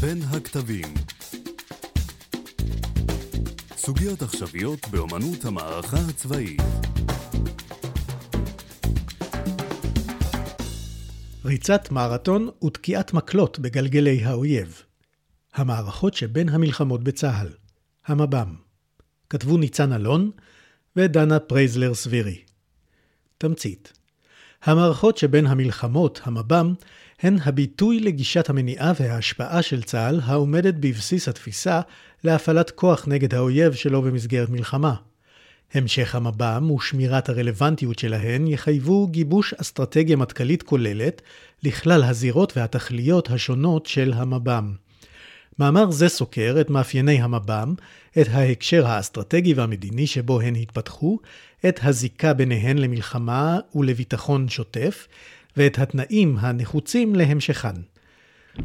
בין הקטבים. סוגיות עכשוויות באמנות המערכה הצבאית. ריצת מרתון ותקיעת מקלות בגלגלי האויב. המערכות שבין המלחמות בצה"ל. המב"ם כתבו ניצן אלון ודנה פרייזלר סווירי. תמצית המערכות שבין המלחמות, המב"ם, הן הביטוי לגישת המניעה וההשפעה של צה"ל העומדת בבסיס התפיסה להפעלת כוח נגד האויב שלא במסגרת מלחמה. המשך המב"ם ושמירת הרלוונטיות שלהן יחייבו גיבוש אסטרטגיה מטכ"לית כוללת לכלל הזירות והתכליות השונות של המב"ם. מאמר זה סוקר את מאפייני המב"ם, את ההקשר האסטרטגי והמדיני שבו הן התפתחו, את הזיקה ביניהן למלחמה ולביטחון שוטף, ואת התנאים הנחוצים להמשכן.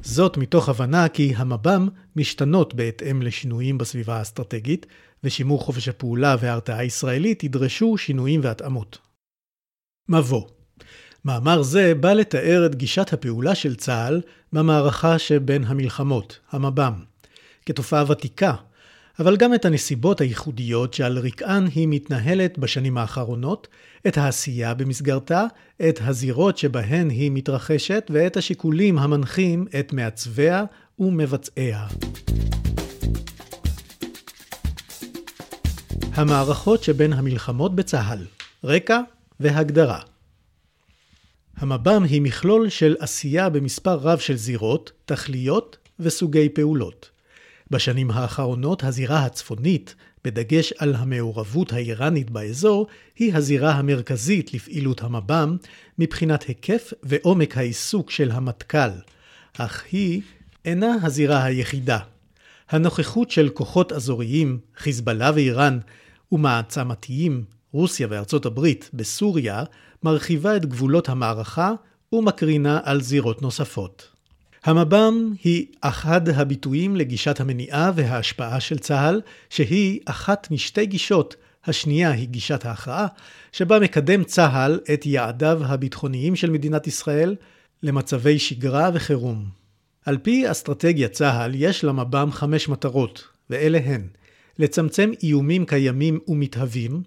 זאת מתוך הבנה כי המב"ם משתנות בהתאם לשינויים בסביבה האסטרטגית, ושימור חופש הפעולה וההרתעה הישראלית ידרשו שינויים והתאמות. מבוא מאמר זה בא לתאר את גישת הפעולה של צה"ל במערכה שבין המלחמות, המב"ם, כתופעה ותיקה, אבל גם את הנסיבות הייחודיות שעל רקען היא מתנהלת בשנים האחרונות, את העשייה במסגרתה, את הזירות שבהן היא מתרחשת ואת השיקולים המנחים את מעצביה ומבצעיה. המערכות שבין המלחמות בצה"ל, רקע והגדרה המב"ם היא מכלול של עשייה במספר רב של זירות, תכליות וסוגי פעולות. בשנים האחרונות הזירה הצפונית, בדגש על המעורבות האיראנית באזור, היא הזירה המרכזית לפעילות המב"ם מבחינת היקף ועומק העיסוק של המטכ"ל, אך היא אינה הזירה היחידה. הנוכחות של כוחות אזוריים, חיזבאללה ואיראן, ומעצמתיים, רוסיה וארצות הברית, בסוריה, מרחיבה את גבולות המערכה ומקרינה על זירות נוספות. המב"ם היא אחד הביטויים לגישת המניעה וההשפעה של צה"ל, שהיא אחת משתי גישות, השנייה היא גישת ההכרעה, שבה מקדם צה"ל את יעדיו הביטחוניים של מדינת ישראל למצבי שגרה וחירום. על פי אסטרטגיית צה"ל יש למב"ם חמש מטרות, ואלה הן לצמצם איומים קיימים ומתהווים,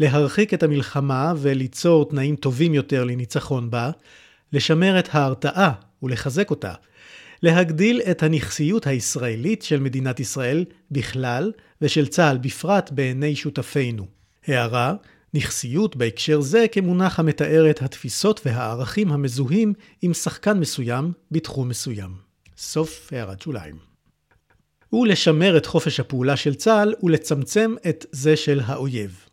להרחיק את המלחמה וליצור תנאים טובים יותר לניצחון בה, לשמר את ההרתעה ולחזק אותה, להגדיל את הנכסיות הישראלית של מדינת ישראל בכלל ושל צה"ל בפרט בעיני שותפינו. הערה, נכסיות בהקשר זה כמונח המתאר את התפיסות והערכים המזוהים עם שחקן מסוים בתחום מסוים. סוף הערת שוליים. ולשמר את חופש הפעולה של צה"ל ולצמצם את זה של האויב.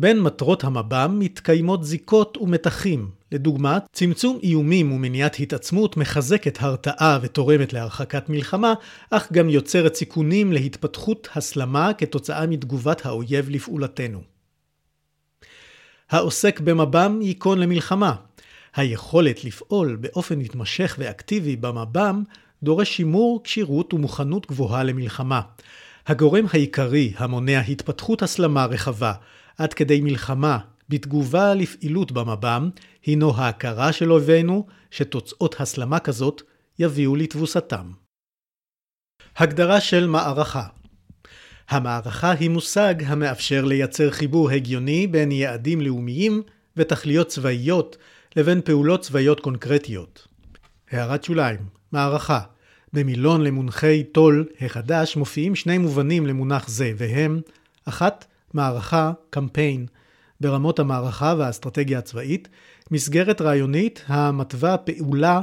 בין מטרות המב"ם מתקיימות זיקות ומתחים. לדוגמה, צמצום איומים ומניעת התעצמות מחזקת הרתעה ותורמת להרחקת מלחמה, אך גם יוצרת סיכונים להתפתחות הסלמה כתוצאה מתגובת האויב לפעולתנו. העוסק במב"ם ייכון למלחמה. היכולת לפעול באופן מתמשך ואקטיבי במב"ם דורש שימור כשירות ומוכנות גבוהה למלחמה. הגורם העיקרי המונע התפתחות הסלמה רחבה עד כדי מלחמה בתגובה לפעילות במב"ם, הינו ההכרה של אויבינו שתוצאות הסלמה כזאת יביאו לתבוסתם. הגדרה של מערכה המערכה היא מושג המאפשר לייצר חיבור הגיוני בין יעדים לאומיים ותכליות צבאיות לבין פעולות צבאיות קונקרטיות. הערת שוליים מערכה במילון למונחי טול החדש מופיעים שני מובנים למונח זה, והם אחת, מערכה, קמפיין, ברמות המערכה והאסטרטגיה הצבאית, מסגרת רעיונית המתווה פעולה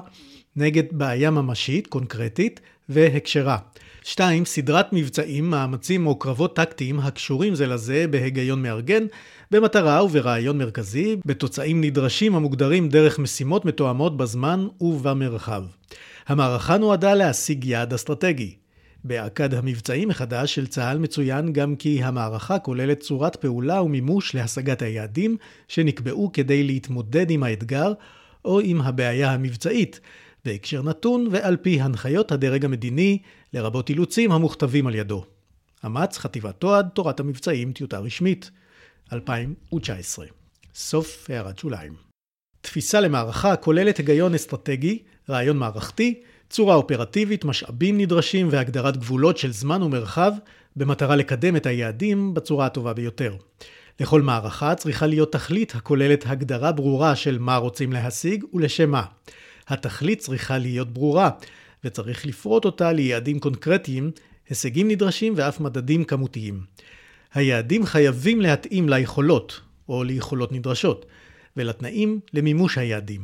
נגד בעיה ממשית, קונקרטית, והקשרה. 2. סדרת מבצעים, מאמצים או קרבות טקטיים הקשורים זה לזה בהיגיון מארגן, במטרה וברעיון מרכזי, בתוצאים נדרשים המוגדרים דרך משימות מתואמות בזמן ובמרחב. המערכה נועדה להשיג יעד אסטרטגי. באכד המבצעים מחדש של צה"ל מצוין גם כי המערכה כוללת צורת פעולה ומימוש להשגת היעדים שנקבעו כדי להתמודד עם האתגר או עם הבעיה המבצעית, בהקשר נתון ועל פי הנחיות הדרג המדיני, לרבות אילוצים המוכתבים על ידו. אמ"ץ, חטיבת תועד, תורת המבצעים, טיוטה רשמית, 2019. סוף הערת שוליים. תפיסה למערכה כוללת היגיון אסטרטגי, רעיון מערכתי, צורה אופרטיבית, משאבים נדרשים והגדרת גבולות של זמן ומרחב, במטרה לקדם את היעדים בצורה הטובה ביותר. לכל מערכה צריכה להיות תכלית הכוללת הגדרה ברורה של מה רוצים להשיג ולשם מה. התכלית צריכה להיות ברורה, וצריך לפרוט אותה ליעדים קונקרטיים, הישגים נדרשים ואף מדדים כמותיים. היעדים חייבים להתאים ליכולות, או ליכולות נדרשות, ולתנאים למימוש היעדים.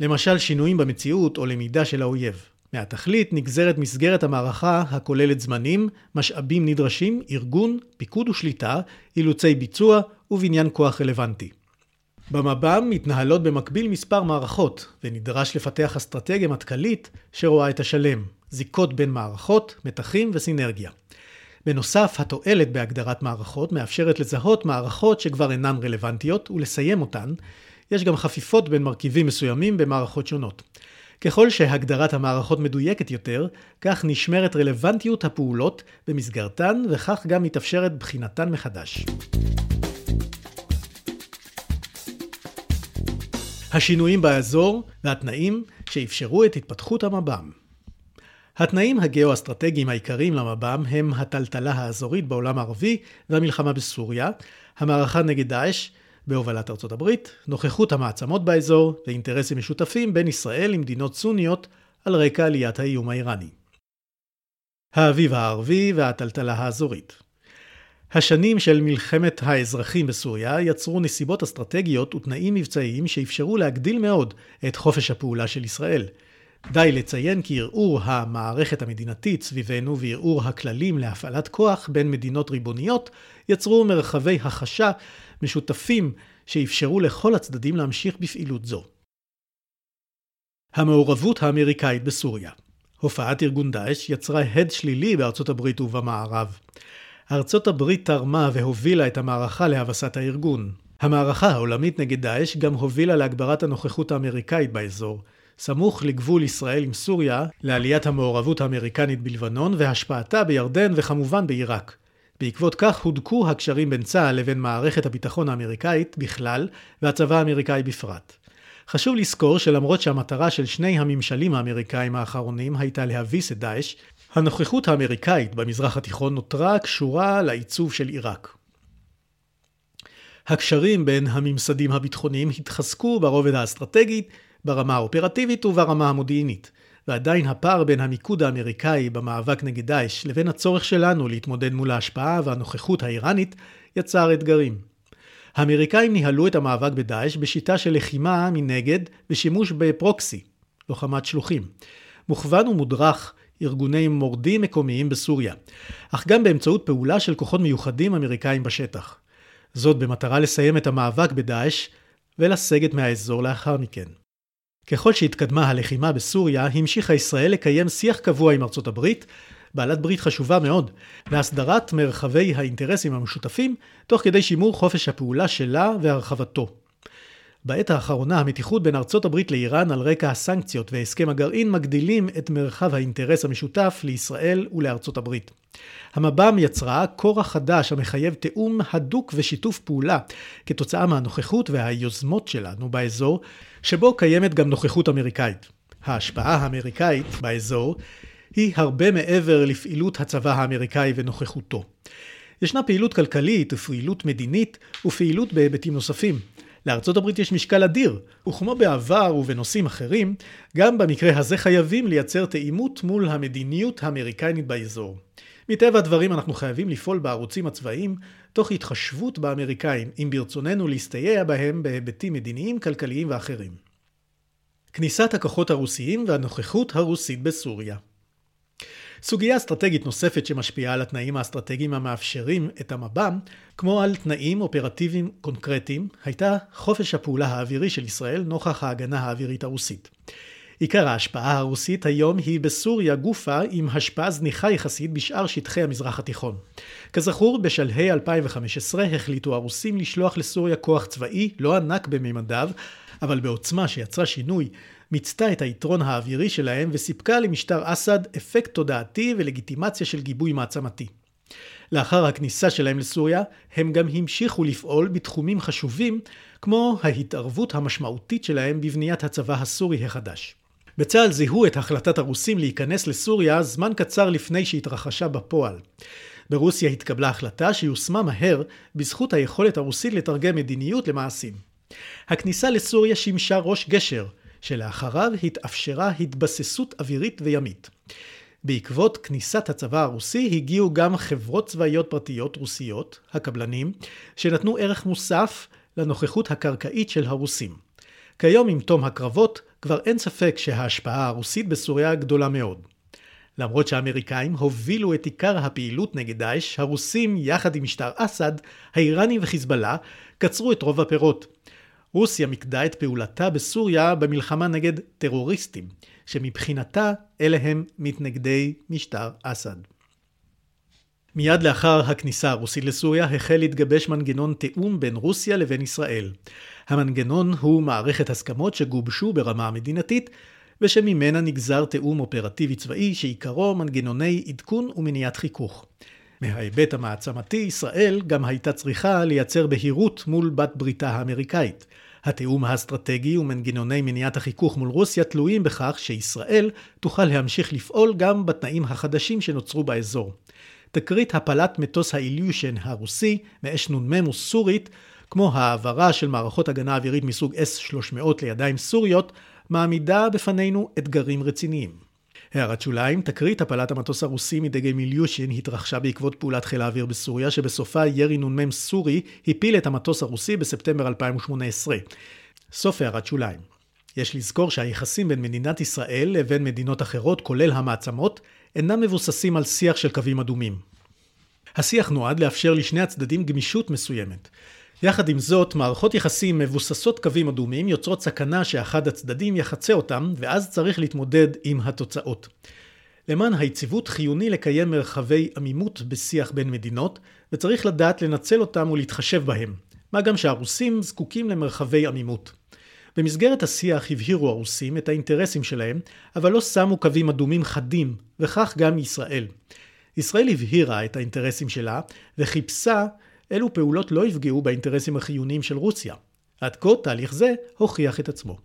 למשל שינויים במציאות או למידה של האויב. מהתכלית נגזרת מסגרת המערכה הכוללת זמנים, משאבים נדרשים, ארגון, פיקוד ושליטה, אילוצי ביצוע ובניין כוח רלוונטי. במב"ם מתנהלות במקביל מספר מערכות, ונדרש לפתח אסטרטגיה מטכ"לית שרואה את השלם, זיקות בין מערכות, מתחים וסינרגיה. בנוסף, התועלת בהגדרת מערכות מאפשרת לזהות מערכות שכבר אינן רלוונטיות ולסיים אותן. יש גם חפיפות בין מרכיבים מסוימים במערכות שונות. ככל שהגדרת המערכות מדויקת יותר, כך נשמרת רלוונטיות הפעולות במסגרתן וכך גם מתאפשרת בחינתן מחדש. השינויים באזור והתנאים שאפשרו את התפתחות המב"ם. התנאים הגאו-אסטרטגיים העיקריים למב"ם הם הטלטלה האזורית בעולם הערבי והמלחמה בסוריה, המערכה נגד דאעש בהובלת ארצות הברית, נוכחות המעצמות באזור ואינטרסים משותפים בין ישראל למדינות סוניות על רקע עליית האיום האיראני. האביב הערבי והטלטלה האזורית השנים של מלחמת האזרחים בסוריה יצרו נסיבות אסטרטגיות ותנאים מבצעיים שאפשרו להגדיל מאוד את חופש הפעולה של ישראל. די לציין כי ערעור המערכת המדינתית סביבנו וערעור הכללים להפעלת כוח בין מדינות ריבוניות יצרו מרחבי הכחשה משותפים שאפשרו לכל הצדדים להמשיך בפעילות זו. המעורבות האמריקאית בסוריה הופעת ארגון דאעש יצרה הד שלילי בארצות הברית ובמערב. ארצות הברית תרמה והובילה את המערכה להבסת הארגון. המערכה העולמית נגד דאעש גם הובילה להגברת הנוכחות האמריקאית באזור, סמוך לגבול ישראל עם סוריה, לעליית המעורבות האמריקנית בלבנון והשפעתה בירדן וכמובן בעיראק. בעקבות כך הודקו הקשרים בין צה"ל לבין מערכת הביטחון האמריקאית בכלל והצבא האמריקאי בפרט. חשוב לזכור שלמרות שהמטרה של שני הממשלים האמריקאים האחרונים הייתה להביס את דאעש, הנוכחות האמריקאית במזרח התיכון נותרה קשורה לעיצוב של עיראק. הקשרים בין הממסדים הביטחוניים התחזקו ברובד האסטרטגית, ברמה האופרטיבית וברמה המודיעינית, ועדיין הפער בין המיקוד האמריקאי במאבק נגד דאעש לבין הצורך שלנו להתמודד מול ההשפעה והנוכחות האיראנית יצר אתגרים. האמריקאים ניהלו את המאבק בדאעש בשיטה של לחימה מנגד ושימוש בפרוקסי, לוחמת שלוחים. מוכוון ומודרך ארגוני מורדים מקומיים בסוריה, אך גם באמצעות פעולה של כוחות מיוחדים אמריקאים בשטח. זאת במטרה לסיים את המאבק בדאעש ולסגת מהאזור לאחר מכן. ככל שהתקדמה הלחימה בסוריה, המשיכה ישראל לקיים שיח קבוע עם ארצות הברית, בעלת ברית חשובה מאוד, להסדרת מרחבי האינטרסים המשותפים, תוך כדי שימור חופש הפעולה שלה והרחבתו. בעת האחרונה המתיחות בין ארצות הברית לאיראן על רקע הסנקציות והסכם הגרעין מגדילים את מרחב האינטרס המשותף לישראל ולארצות הברית. המב"ם יצרה כורח חדש המחייב תיאום הדוק ושיתוף פעולה כתוצאה מהנוכחות והיוזמות שלנו באזור, שבו קיימת גם נוכחות אמריקאית. ההשפעה האמריקאית באזור היא הרבה מעבר לפעילות הצבא האמריקאי ונוכחותו. ישנה פעילות כלכלית ופעילות מדינית ופעילות בהיבטים נוספים. לארצות הברית יש משקל אדיר, וכמו בעבר ובנושאים אחרים, גם במקרה הזה חייבים לייצר תאימות מול המדיניות האמריקנית באזור. מטבע הדברים אנחנו חייבים לפעול בערוצים הצבאיים תוך התחשבות באמריקאים, אם ברצוננו להסתייע בהם בהיבטים מדיניים, כלכליים ואחרים. כניסת הכוחות הרוסיים והנוכחות הרוסית בסוריה סוגיה אסטרטגית נוספת שמשפיעה על התנאים האסטרטגיים המאפשרים את המב"ם, כמו על תנאים אופרטיביים קונקרטיים, הייתה חופש הפעולה האווירי של ישראל נוכח ההגנה האווירית הרוסית. עיקר ההשפעה הרוסית היום היא בסוריה גופה עם השפעה זניחה יחסית בשאר שטחי המזרח התיכון. כזכור, בשלהי 2015 החליטו הרוסים לשלוח לסוריה כוח צבאי לא ענק בממדיו, אבל בעוצמה שיצרה שינוי מיצתה את היתרון האווירי שלהם וסיפקה למשטר אסד אפקט תודעתי ולגיטימציה של גיבוי מעצמתי. לאחר הכניסה שלהם לסוריה, הם גם המשיכו לפעול בתחומים חשובים, כמו ההתערבות המשמעותית שלהם בבניית הצבא הסורי החדש. בצה"ל זיהו את החלטת הרוסים להיכנס לסוריה זמן קצר לפני שהתרחשה בפועל. ברוסיה התקבלה החלטה שיושמה מהר בזכות היכולת הרוסית לתרגם מדיניות למעשים. הכניסה לסוריה שימשה ראש גשר, שלאחריו התאפשרה התבססות אווירית וימית. בעקבות כניסת הצבא הרוסי הגיעו גם חברות צבאיות פרטיות רוסיות, הקבלנים, שנתנו ערך מוסף לנוכחות הקרקעית של הרוסים. כיום עם תום הקרבות כבר אין ספק שההשפעה הרוסית בסוריה גדולה מאוד. למרות שהאמריקאים הובילו את עיקר הפעילות נגד דאעש, הרוסים יחד עם משטר אסד, האיראנים וחיזבאללה קצרו את רוב הפירות. רוסיה מיקדה את פעולתה בסוריה במלחמה נגד טרוריסטים, שמבחינתה אלה הם מתנגדי משטר אסד. מיד לאחר הכניסה הרוסית לסוריה החל להתגבש מנגנון תיאום בין רוסיה לבין ישראל. המנגנון הוא מערכת הסכמות שגובשו ברמה המדינתית ושממנה נגזר תיאום אופרטיבי צבאי שעיקרו מנגנוני עדכון ומניעת חיכוך. מההיבט המעצמתי, ישראל גם הייתה צריכה לייצר בהירות מול בת בריתה האמריקאית. התיאום האסטרטגי ומנגנוני מניעת החיכוך מול רוסיה תלויים בכך שישראל תוכל להמשיך לפעול גם בתנאים החדשים שנוצרו באזור. תקרית הפלת מטוס האיליושן הרוסי מאש נ"מ סורית, כמו העברה של מערכות הגנה אווירית מסוג S-300 לידיים סוריות, מעמידה בפנינו אתגרים רציניים. הערת שוליים, תקרית הפלת המטוס הרוסי מדגי מיליושין התרחשה בעקבות פעולת חיל האוויר בסוריה, שבסופה ירי נ"מ סורי הפיל את המטוס הרוסי בספטמבר 2018. סוף הערת שוליים. יש לזכור שהיחסים בין מדינת ישראל לבין מדינות אחרות, כולל המעצמות, אינם מבוססים על שיח של קווים אדומים. השיח נועד לאפשר לשני הצדדים גמישות מסוימת. יחד עם זאת, מערכות יחסים מבוססות קווים אדומים יוצרות סכנה שאחד הצדדים יחצה אותם, ואז צריך להתמודד עם התוצאות. למען היציבות חיוני לקיים מרחבי עמימות בשיח בין מדינות, וצריך לדעת לנצל אותם ולהתחשב בהם. מה גם שהרוסים זקוקים למרחבי עמימות. במסגרת השיח הבהירו הרוסים את האינטרסים שלהם, אבל לא שמו קווים אדומים חדים, וכך גם ישראל. ישראל הבהירה את האינטרסים שלה, וחיפשה אילו פעולות לא יפגעו באינטרסים החיוניים של רוסיה. עד כה תהליך זה הוכיח את עצמו.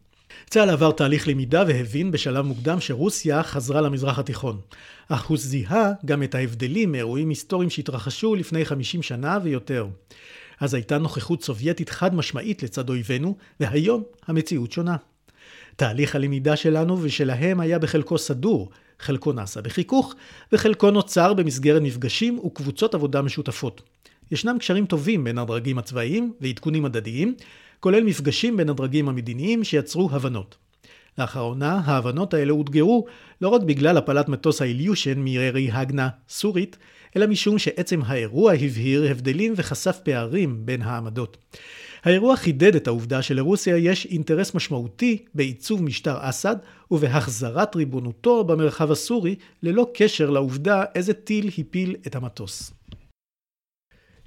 צה"ל עבר תהליך למידה והבין בשלב מוקדם שרוסיה חזרה למזרח התיכון. אך הוא זיהה גם את ההבדלים מאירועים היסטוריים שהתרחשו לפני 50 שנה ויותר. אז הייתה נוכחות סובייטית חד משמעית לצד אויבינו, והיום המציאות שונה. תהליך הלמידה שלנו ושלהם היה בחלקו סדור, חלקו נעשה בחיכוך, וחלקו נוצר במסגרת מפגשים וקבוצות עבודה משותפות. ישנם קשרים טובים בין הדרגים הצבאיים ועדכונים הדדיים, כולל מפגשים בין הדרגים המדיניים שיצרו הבנות. לאחרונה ההבנות האלה אותגרו לא רק בגלל הפלת מטוס האיליושן מירי הגנה סורית, אלא משום שעצם האירוע הבהיר הבדלים וחשף פערים בין העמדות. האירוע חידד את העובדה שלרוסיה יש אינטרס משמעותי בעיצוב משטר אסד ובהחזרת ריבונותו במרחב הסורי ללא קשר לעובדה איזה טיל הפיל את המטוס.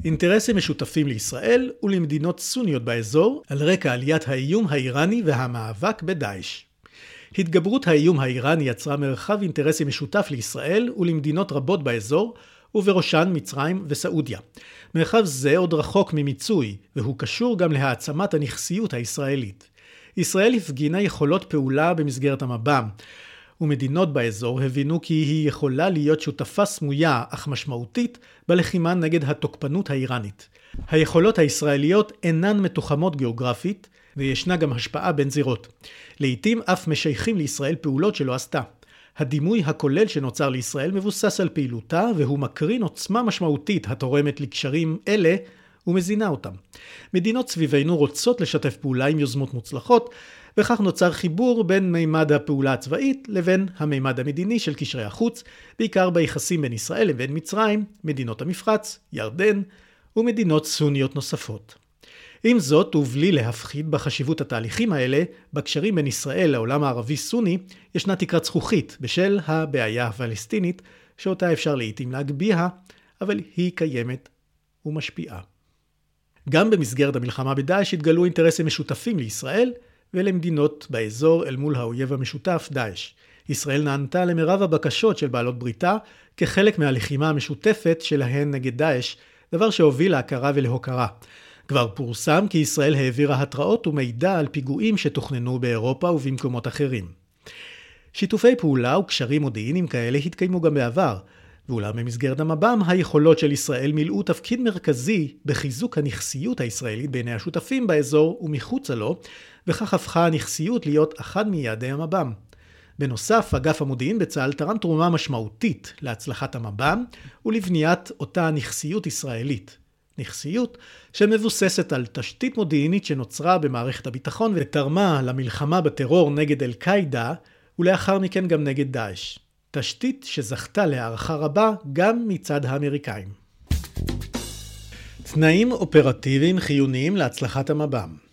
אינטרסים משותפים לישראל ולמדינות סוניות באזור על רקע עליית האיום האיראני והמאבק בדאעש. התגברות האיום האיראני יצרה מרחב אינטרסים משותף לישראל ולמדינות רבות באזור, ובראשן מצרים וסעודיה. מרחב זה עוד רחוק ממיצוי, והוא קשור גם להעצמת הנכסיות הישראלית. ישראל הפגינה יכולות פעולה במסגרת המב"ם, ומדינות באזור הבינו כי היא יכולה להיות שותפה סמויה אך משמעותית בלחימה נגד התוקפנות האיראנית. היכולות הישראליות אינן מתוחמות גיאוגרפית, וישנה גם השפעה בין זירות. לעתים אף משייכים לישראל פעולות שלא עשתה. הדימוי הכולל שנוצר לישראל מבוסס על פעילותה, והוא מקרין עוצמה משמעותית התורמת לקשרים אלה ומזינה אותם. מדינות סביבנו רוצות לשתף פעולה עם יוזמות מוצלחות, וכך נוצר חיבור בין מימד הפעולה הצבאית לבין המימד המדיני של קשרי החוץ, בעיקר ביחסים בין ישראל לבין מצרים, מדינות המפרץ, ירדן ומדינות סוניות נוספות. עם זאת, ובלי להפחיד בחשיבות התהליכים האלה, בקשרים בין ישראל לעולם הערבי-סוני, ישנה תקרת זכוכית בשל הבעיה הפלסטינית, שאותה אפשר לעיתים להגביה, אבל היא קיימת ומשפיעה. גם במסגרת המלחמה בדאעש התגלו אינטרסים משותפים לישראל ולמדינות באזור אל מול האויב המשותף דאעש. ישראל נענתה למרב הבקשות של בעלות בריתה כחלק מהלחימה המשותפת שלהן נגד דאעש, דבר שהוביל להכרה ולהוקרה. כבר פורסם כי ישראל העבירה התראות ומידע על פיגועים שתוכננו באירופה ובמקומות אחרים. שיתופי פעולה וקשרים מודיעיניים כאלה התקיימו גם בעבר, ואולם במסגרת המב"ם היכולות של ישראל מילאו תפקיד מרכזי בחיזוק הנכסיות הישראלית בעיני השותפים באזור ומחוצה לו, וכך הפכה הנכסיות להיות אחד מיעדי המב"ם. בנוסף, אגף המודיעין בצה"ל תרם תרומה משמעותית להצלחת המב"ם ולבניית אותה נכסיות ישראלית. נכסיות שמבוססת על תשתית מודיעינית שנוצרה במערכת הביטחון ותרמה למלחמה בטרור נגד אל-קאעידה ולאחר מכן גם נגד דאעש. תשתית שזכתה להערכה רבה גם מצד האמריקאים. תנאים אופרטיביים חיוניים להצלחת המב"ם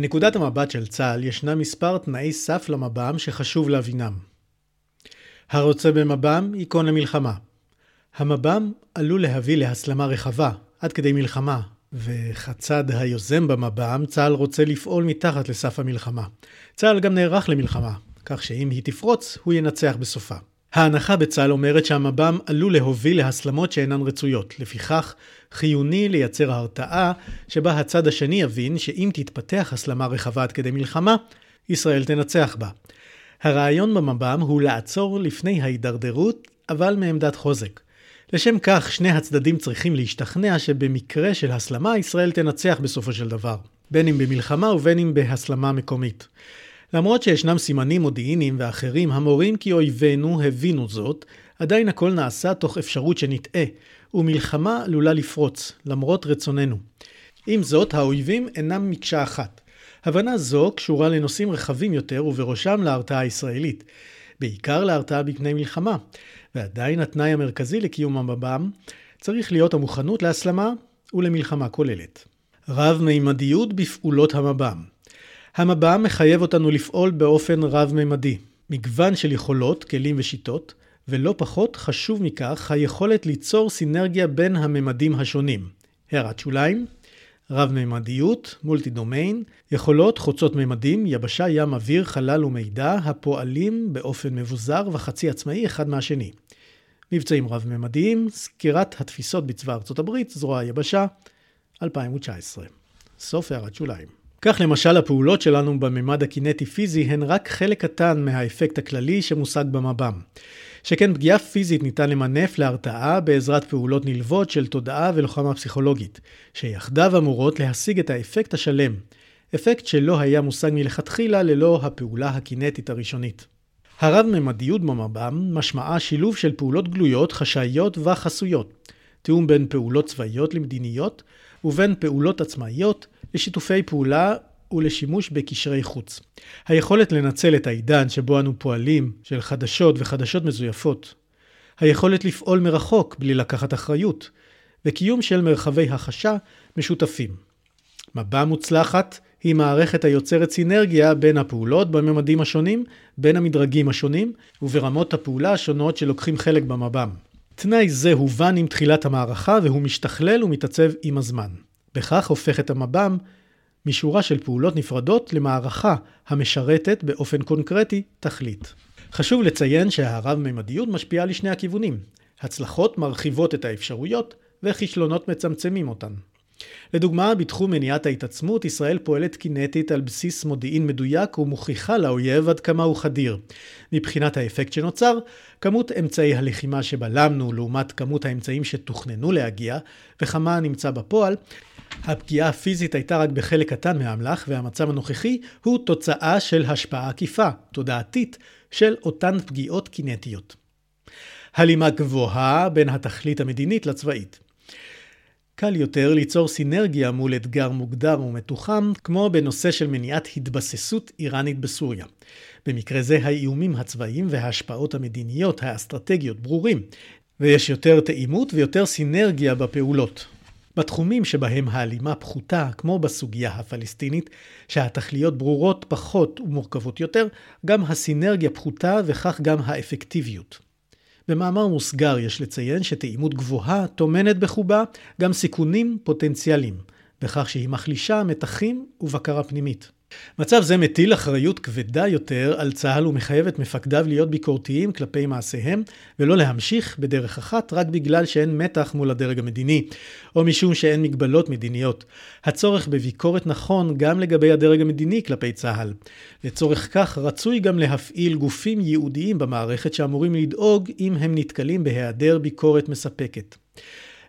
מנקודת המבט של צה"ל ישנם מספר תנאי סף למב"ם שחשוב להבינם. הרוצה במב"ם ייכון למלחמה. המב"ם עלול להביא להסלמה רחבה, עד כדי מלחמה, וכצד היוזם במב"ם, צה"ל רוצה לפעול מתחת לסף המלחמה. צה"ל גם נערך למלחמה, כך שאם היא תפרוץ, הוא ינצח בסופה. ההנחה בצה"ל אומרת שהמב"ם עלול להוביל להסלמות שאינן רצויות. לפיכך, חיוני לייצר הרתעה שבה הצד השני יבין שאם תתפתח הסלמה רחבה עד כדי מלחמה, ישראל תנצח בה. הרעיון במב"ם הוא לעצור לפני ההידרדרות, אבל מעמדת חוזק. לשם כך, שני הצדדים צריכים להשתכנע שבמקרה של הסלמה, ישראל תנצח בסופו של דבר. בין אם במלחמה ובין אם בהסלמה מקומית. למרות שישנם סימנים מודיעיניים ואחרים המורים כי אויבינו הבינו זאת, עדיין הכל נעשה תוך אפשרות שנטעה, ומלחמה עלולה לפרוץ, למרות רצוננו. עם זאת, האויבים אינם מקשה אחת. הבנה זו קשורה לנושאים רחבים יותר, ובראשם להרתעה הישראלית. בעיקר להרתעה בפני מלחמה. ועדיין התנאי המרכזי לקיום המב"ם צריך להיות המוכנות להסלמה ולמלחמה כוללת. רב-מימדיות בפעולות המב"ם המב"ם מחייב אותנו לפעול באופן רב-ממדי. מגוון של יכולות, כלים ושיטות, ולא פחות חשוב מכך, היכולת ליצור סינרגיה בין הממדים השונים. הערת שוליים, רב-ממדיות, מולטי דומיין, יכולות חוצות ממדים, יבשה, ים, אוויר, חלל ומידע, הפועלים באופן מבוזר וחצי עצמאי אחד מהשני. מבצעים רב-ממדיים, סקירת התפיסות בצבא ארצות הברית, זרוע היבשה, 2019. סוף הערת שוליים. כך למשל הפעולות שלנו בממד הקינטי-פיזי הן רק חלק קטן מהאפקט הכללי שמושג במב"ם. שכן פגיעה פיזית ניתן למנף להרתעה בעזרת פעולות נלוות של תודעה ולוחמה פסיכולוגית, שיחדיו אמורות להשיג את האפקט השלם, אפקט שלא היה מושג מלכתחילה ללא הפעולה הקינטית הראשונית. הרב-ממדיות במב"ם משמעה שילוב של פעולות גלויות, חשאיות וחסויות, תיאום בין פעולות צבאיות למדיניות ובין פעולות עצמאיות לשיתופי פעולה ולשימוש בקשרי חוץ. היכולת לנצל את העידן שבו אנו פועלים, של חדשות וחדשות מזויפות. היכולת לפעול מרחוק בלי לקחת אחריות, וקיום של מרחבי החשה משותפים. מבע מוצלחת היא מערכת היוצרת סינרגיה בין הפעולות בממדים השונים, בין המדרגים השונים, וברמות הפעולה השונות שלוקחים חלק במב"ם. תנאי זה הובן עם תחילת המערכה והוא משתכלל ומתעצב עם הזמן. בכך הופך את המב"ם משורה של פעולות נפרדות למערכה המשרתת באופן קונקרטי תכלית. חשוב לציין שהרב-ממדיות משפיעה לשני הכיוונים. הצלחות מרחיבות את האפשרויות וכישלונות מצמצמים אותן. לדוגמה, בתחום מניעת ההתעצמות, ישראל פועלת קינטית על בסיס מודיעין מדויק ומוכיחה לאויב עד כמה הוא חדיר. מבחינת האפקט שנוצר, כמות אמצעי הלחימה שבלמנו לעומת כמות האמצעים שתוכננו להגיע, וכמה נמצא בפועל, הפגיעה הפיזית הייתה רק בחלק קטן מהאמל"ח, והמצב הנוכחי הוא תוצאה של השפעה עקיפה, תודעתית, של אותן פגיעות קינטיות. הלימה גבוהה בין התכלית המדינית לצבאית. קל יותר ליצור סינרגיה מול אתגר מוגדר ומתוחם, כמו בנושא של מניעת התבססות איראנית בסוריה. במקרה זה האיומים הצבאיים וההשפעות המדיניות האסטרטגיות ברורים, ויש יותר תאימות ויותר סינרגיה בפעולות. בתחומים שבהם ההלימה פחותה, כמו בסוגיה הפלסטינית, שהתכליות ברורות פחות ומורכבות יותר, גם הסינרגיה פחותה וכך גם האפקטיביות. במאמר מוסגר יש לציין שתאימות גבוהה טומנת בחובה גם סיכונים פוטנציאליים, בכך שהיא מחלישה מתחים ובקרה פנימית. מצב זה מטיל אחריות כבדה יותר על צה"ל ומחייב את מפקדיו להיות ביקורתיים כלפי מעשיהם, ולא להמשיך בדרך אחת רק בגלל שאין מתח מול הדרג המדיני, או משום שאין מגבלות מדיניות. הצורך בביקורת נכון גם לגבי הדרג המדיני כלפי צה"ל. לצורך כך רצוי גם להפעיל גופים ייעודיים במערכת שאמורים לדאוג אם הם נתקלים בהיעדר ביקורת מספקת.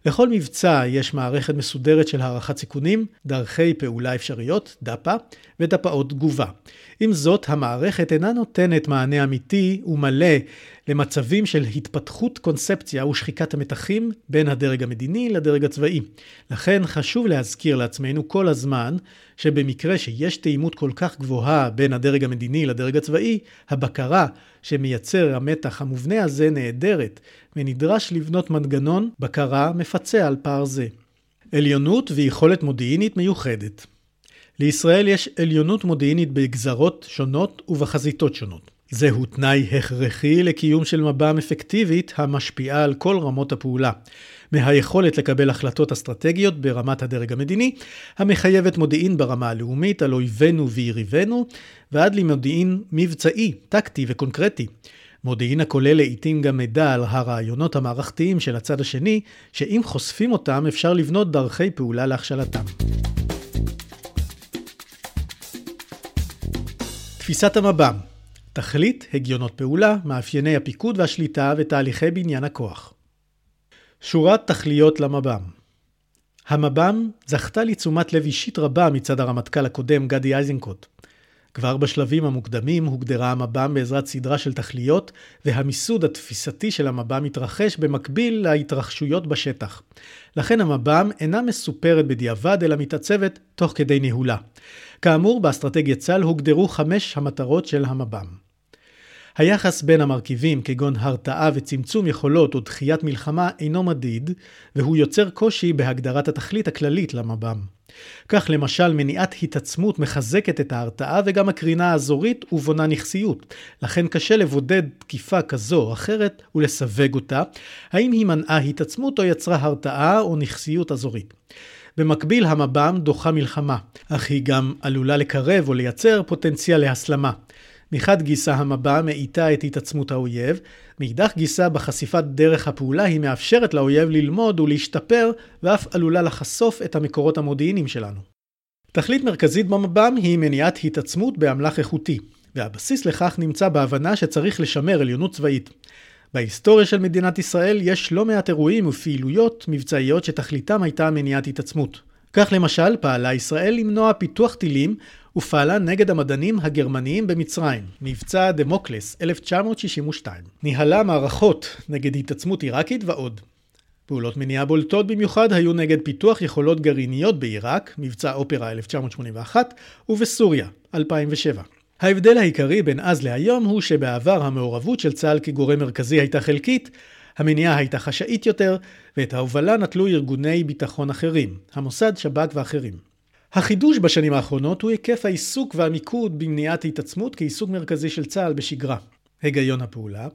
לכל מבצע יש מערכת מסודרת של הערכת סיכונים, דרכי פעולה אפשריות, דפ"א, ודפ"אות תגובה. עם זאת, המערכת אינה נותנת מענה אמיתי ומלא למצבים של התפתחות קונספציה ושחיקת המתחים בין הדרג המדיני לדרג הצבאי. לכן חשוב להזכיר לעצמנו כל הזמן שבמקרה שיש תאימות כל כך גבוהה בין הדרג המדיני לדרג הצבאי, הבקרה שמייצר המתח המובנה הזה נעדרת, ונדרש לבנות מנגנון בקרה מפצה על פער זה. עליונות ויכולת מודיעינית מיוחדת לישראל יש עליונות מודיעינית בגזרות שונות ובחזיתות שונות. זהו תנאי הכרחי לקיום של מב"ם אפקטיבית המשפיעה על כל רמות הפעולה. מהיכולת לקבל החלטות אסטרטגיות ברמת הדרג המדיני, המחייבת מודיעין ברמה הלאומית על אויבינו ויריבינו, ועד למודיעין מבצעי, טקטי וקונקרטי. מודיעין הכולל לעיתים גם מידע על הרעיונות המערכתיים של הצד השני, שאם חושפים אותם אפשר לבנות דרכי פעולה להכשלתם. תפיסת המב"ם תכלית, הגיונות פעולה, מאפייני הפיקוד והשליטה ותהליכי בניין הכוח. שורת תכליות למב"ם המב"ם זכתה לתשומת לב אישית רבה מצד הרמטכ"ל הקודם גדי איזנקוט. כבר בשלבים המוקדמים הוגדרה המב"ם בעזרת סדרה של תכליות, והמיסוד התפיסתי של המב"ם מתרחש במקביל להתרחשויות בשטח. לכן המב"ם אינה מסופרת בדיעבד, אלא מתעצבת תוך כדי ניהולה. כאמור, באסטרטגיית צה"ל הוגדרו חמש המטרות של המב"ם. היחס בין המרכיבים כגון הרתעה וצמצום יכולות או דחיית מלחמה אינו מדיד, והוא יוצר קושי בהגדרת התכלית הכללית למב"ם. כך למשל מניעת התעצמות מחזקת את ההרתעה וגם הקרינה האזורית ובונה נכסיות. לכן קשה לבודד תקיפה כזו או אחרת ולסווג אותה, האם היא מנעה התעצמות או יצרה הרתעה או נכסיות אזורית. במקביל המב"ם דוחה מלחמה, אך היא גם עלולה לקרב או לייצר פוטנציאל להסלמה. מחד גיסא המב"ם מאיטה את התעצמות האויב, מאידך גיסא בחשיפת דרך הפעולה היא מאפשרת לאויב ללמוד ולהשתפר, ואף עלולה לחשוף את המקורות המודיעיניים שלנו. תכלית מרכזית במב"ם היא מניעת התעצמות באמל"ח איכותי, והבסיס לכך נמצא בהבנה שצריך לשמר עליונות צבאית. בהיסטוריה של מדינת ישראל יש לא מעט אירועים ופעילויות מבצעיות שתכליתם הייתה מניעת התעצמות. כך למשל פעלה ישראל למנוע פיתוח טילים ופעלה נגד המדענים הגרמניים במצרים, מבצע דמוקלס 1962. ניהלה מערכות נגד התעצמות עיראקית ועוד. פעולות מניעה בולטות במיוחד היו נגד פיתוח יכולות גרעיניות בעיראק, מבצע אופרה 1981, ובסוריה, 2007. ההבדל העיקרי בין אז להיום הוא שבעבר המעורבות של צה"ל כגורם מרכזי הייתה חלקית, המניעה הייתה חשאית יותר, ואת ההובלה נטלו ארגוני ביטחון אחרים, המוסד, שב"כ ואחרים. החידוש בשנים האחרונות הוא היקף העיסוק והמיקוד במניעת התעצמות כעיסוק מרכזי של צה"ל בשגרה. היגיון הפעולה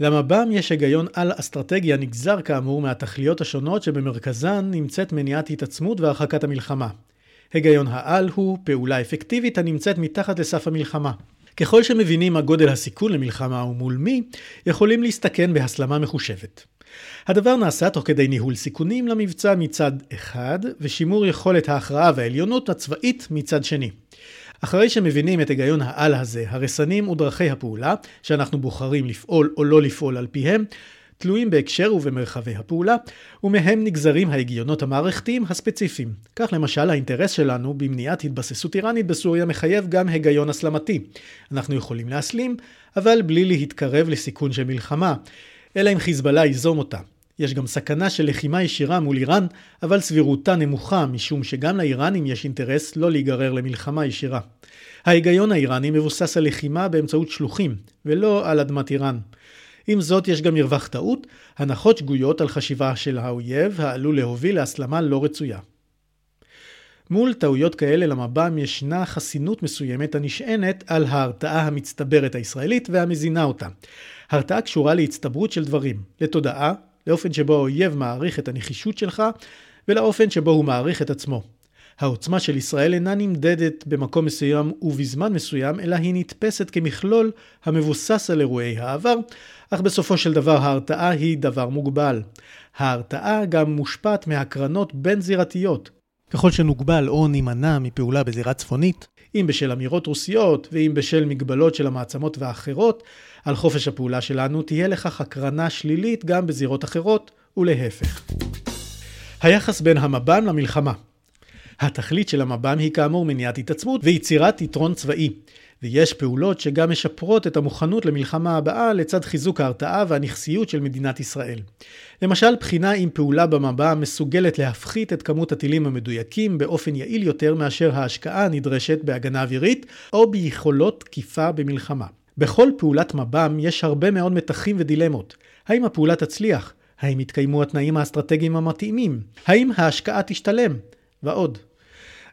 למב"ם יש היגיון על אסטרטגיה נגזר כאמור מהתכליות השונות שבמרכזן נמצאת מניעת התעצמות והרחקת המלחמה. היגיון העל הוא פעולה אפקטיבית הנמצאת מתחת לסף המלחמה. ככל שמבינים מה גודל הסיכון למלחמה ומול מי, יכולים להסתכן בהסלמה מחושבת. הדבר נעשה תוך כדי ניהול סיכונים למבצע מצד אחד, ושימור יכולת ההכרעה והעליונות הצבאית מצד שני. אחרי שמבינים את היגיון העל הזה, הרסנים ודרכי הפעולה, שאנחנו בוחרים לפעול או לא לפעול על פיהם, תלויים בהקשר ובמרחבי הפעולה, ומהם נגזרים ההגיונות המערכתיים הספציפיים. כך למשל האינטרס שלנו במניעת התבססות איראנית בסוריה מחייב גם היגיון הסלמתי. אנחנו יכולים להסלים, אבל בלי להתקרב לסיכון של מלחמה, אלא אם חיזבאללה ייזום אותה. יש גם סכנה של לחימה ישירה מול איראן, אבל סבירותה נמוכה, משום שגם לאיראנים יש אינטרס לא להיגרר למלחמה ישירה. ההיגיון האיראני מבוסס על לחימה באמצעות שלוחים, ולא על אדמת איראן. עם זאת, יש גם מרווח טעות, הנחות שגויות על חשיבה של האויב, העלול להוביל להסלמה לא רצויה. מול טעויות כאלה למב"ם ישנה חסינות מסוימת הנשענת על ההרתעה המצטברת הישראלית והמזינה אותה. הרתעה קשורה להצטברות של דברים, לתודעה, לאופן שבו האויב מעריך את הנחישות שלך ולאופן שבו הוא מעריך את עצמו. העוצמה של ישראל אינה נמדדת במקום מסוים ובזמן מסוים, אלא היא נתפסת כמכלול המבוסס על אירועי העבר, אך בסופו של דבר ההרתעה היא דבר מוגבל. ההרתעה גם מושפעת מהקרנות בין-זירתיות. ככל שנוגבל או נימנע מפעולה בזירה צפונית, אם בשל אמירות רוסיות ואם בשל מגבלות של המעצמות והאחרות, על חופש הפעולה שלנו תהיה לכך הקרנה שלילית גם בזירות אחרות, ולהפך. היחס בין המב"ם למלחמה התכלית של המב"ם היא כאמור מניעת התעצמות ויצירת יתרון צבאי. ויש פעולות שגם משפרות את המוכנות למלחמה הבאה לצד חיזוק ההרתעה והנכסיות של מדינת ישראל. למשל, בחינה אם פעולה במב"ם מסוגלת להפחית את כמות הטילים המדויקים באופן יעיל יותר מאשר ההשקעה הנדרשת בהגנה אווירית או ביכולות תקיפה במלחמה. בכל פעולת מב"ם יש הרבה מאוד מתחים ודילמות. האם הפעולה תצליח? האם יתקיימו התנאים האסטרטגיים המתאימים? האם ההשקעה תשתלם? ועוד.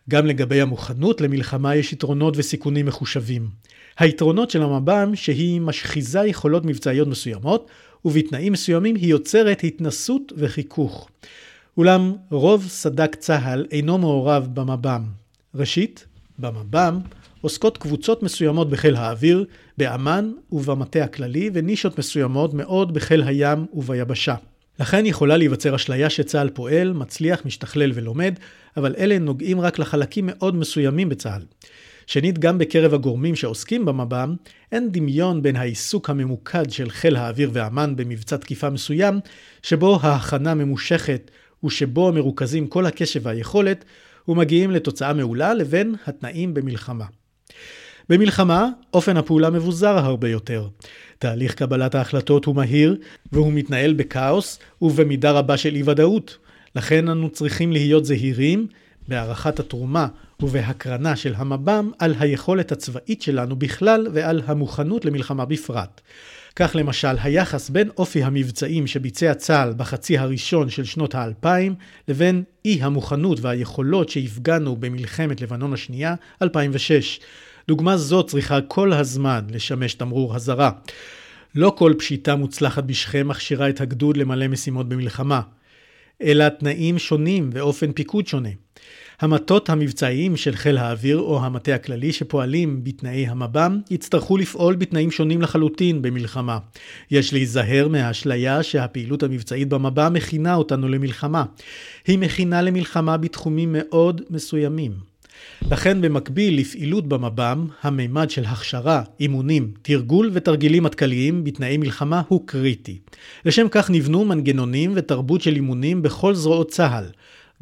גם לגבי המוכנות למלחמה יש יתרונות וסיכונים מחושבים. היתרונות של המב"ם שהיא משחיזה יכולות מבצעיות מסוימות, ובתנאים מסוימים היא יוצרת התנסות וחיכוך. אולם רוב סד"כ צה"ל אינו מעורב במב"ם. ראשית, במב"ם עוסקות קבוצות מסוימות בחיל האוויר, באמ"ן ובמטה הכללי, ונישות מסוימות מאוד בחיל הים וביבשה. לכן יכולה להיווצר אשליה שצה"ל פועל, מצליח, משתכלל ולומד, אבל אלה נוגעים רק לחלקים מאוד מסוימים בצה"ל. שנית, גם בקרב הגורמים שעוסקים במב"ם, אין דמיון בין העיסוק הממוקד של חיל האוויר ואמ"ן במבצע תקיפה מסוים, שבו ההכנה ממושכת ושבו מרוכזים כל הקשב והיכולת, ומגיעים לתוצאה מעולה, לבין התנאים במלחמה. במלחמה, אופן הפעולה מבוזר הרבה יותר. תהליך קבלת ההחלטות הוא מהיר, והוא מתנהל בכאוס ובמידה רבה של אי ודאות. לכן אנו צריכים להיות זהירים בהערכת התרומה ובהקרנה של המב"ם על היכולת הצבאית שלנו בכלל ועל המוכנות למלחמה בפרט. כך למשל, היחס בין אופי המבצעים שביצע צה"ל בחצי הראשון של שנות האלפיים לבין אי המוכנות והיכולות שהפגנו במלחמת לבנון השנייה, 2006. דוגמה זו צריכה כל הזמן לשמש תמרור אזהרה. לא כל פשיטה מוצלחת בשכם מכשירה את הגדוד למלא משימות במלחמה, אלא תנאים שונים ואופן פיקוד שונה. המטות המבצעיים של חיל האוויר או המטה הכללי שפועלים בתנאי המב"ם יצטרכו לפעול בתנאים שונים לחלוטין במלחמה. יש להיזהר מהאשליה שהפעילות המבצעית במב"ם מכינה אותנו למלחמה. היא מכינה למלחמה בתחומים מאוד מסוימים. לכן במקביל לפעילות במב"ם, המימד של הכשרה, אימונים, תרגול ותרגילים מטכ"ליים בתנאי מלחמה הוא קריטי. לשם כך נבנו מנגנונים ותרבות של אימונים בכל זרועות צה"ל.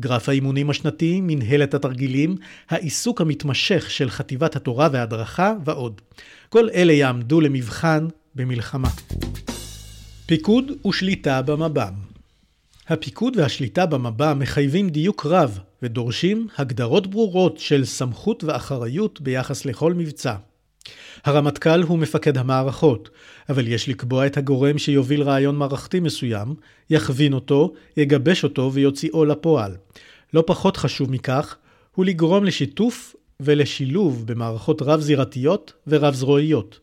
גרף האימונים השנתי, מנהלת התרגילים, העיסוק המתמשך של חטיבת התורה וההדרכה ועוד. כל אלה יעמדו למבחן במלחמה. פיקוד ושליטה במב"ם הפיקוד והשליטה במב"ם מחייבים דיוק רב ודורשים הגדרות ברורות של סמכות ואחריות ביחס לכל מבצע. הרמטכ"ל הוא מפקד המערכות, אבל יש לקבוע את הגורם שיוביל רעיון מערכתי מסוים, יכווין אותו, יגבש אותו ויוציאו לפועל. לא פחות חשוב מכך, הוא לגרום לשיתוף ולשילוב במערכות רב-זירתיות ורב-זרועיות.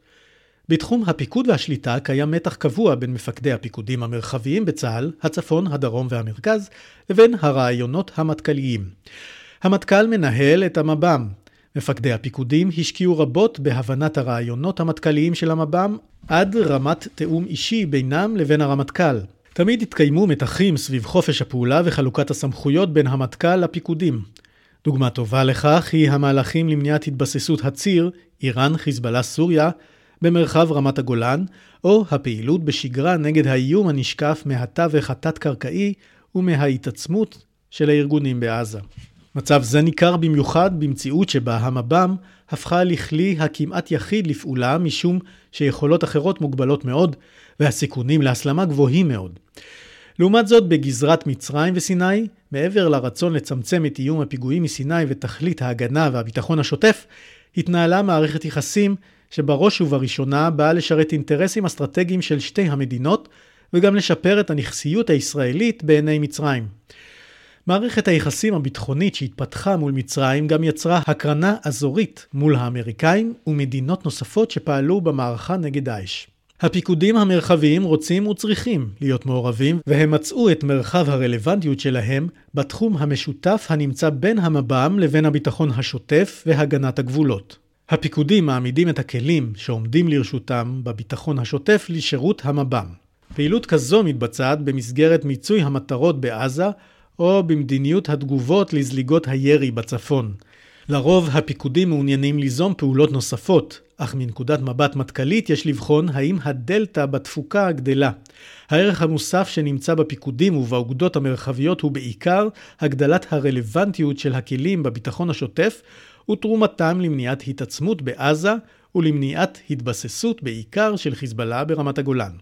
בתחום הפיקוד והשליטה קיים מתח קבוע בין מפקדי הפיקודים המרחביים בצה"ל, הצפון, הדרום והמרכז, לבין הרעיונות המטכ"ליים. המטכ"ל מנהל את המב"ם. מפקדי הפיקודים השקיעו רבות בהבנת הרעיונות המטכ"ליים של המב"ם עד רמת תיאום אישי בינם לבין הרמטכ"ל. תמיד התקיימו מתחים סביב חופש הפעולה וחלוקת הסמכויות בין המטכ"ל לפיקודים. דוגמה טובה לכך היא המהלכים למניעת התבססות הציר, איראן, חיזבאללה, סוריה, במרחב רמת הגולן, או הפעילות בשגרה נגד האיום הנשקף מהתווך התת-קרקעי ומההתעצמות של הארגונים בעזה. מצב זה ניכר במיוחד במציאות שבה המב"ם הפכה לכלי הכמעט יחיד לפעולה משום שיכולות אחרות מוגבלות מאוד והסיכונים להסלמה גבוהים מאוד. לעומת זאת, בגזרת מצרים וסיני, מעבר לרצון לצמצם את איום הפיגועים מסיני ותכלית ההגנה והביטחון השוטף, התנהלה מערכת יחסים שבראש ובראשונה באה לשרת אינטרסים אסטרטגיים של שתי המדינות, וגם לשפר את הנכסיות הישראלית בעיני מצרים. מערכת היחסים הביטחונית שהתפתחה מול מצרים גם יצרה הקרנה אזורית מול האמריקאים ומדינות נוספות שפעלו במערכה נגד דאעש. הפיקודים המרחביים רוצים וצריכים להיות מעורבים, והם מצאו את מרחב הרלוונטיות שלהם בתחום המשותף הנמצא בין המב"ם לבין הביטחון השוטף והגנת הגבולות. הפיקודים מעמידים את הכלים שעומדים לרשותם בביטחון השוטף לשירות המב"ם. פעילות כזו מתבצעת במסגרת מיצוי המטרות בעזה או במדיניות התגובות לזליגות הירי בצפון. לרוב הפיקודים מעוניינים ליזום פעולות נוספות, אך מנקודת מבט מטכ"לית יש לבחון האם הדלתא בתפוקה גדלה. הערך המוסף שנמצא בפיקודים ובאוגדות המרחביות הוא בעיקר הגדלת הרלוונטיות של הכלים בביטחון השוטף ותרומתם למניעת התעצמות בעזה ולמניעת התבססות בעיקר של חיזבאללה ברמת הגולן.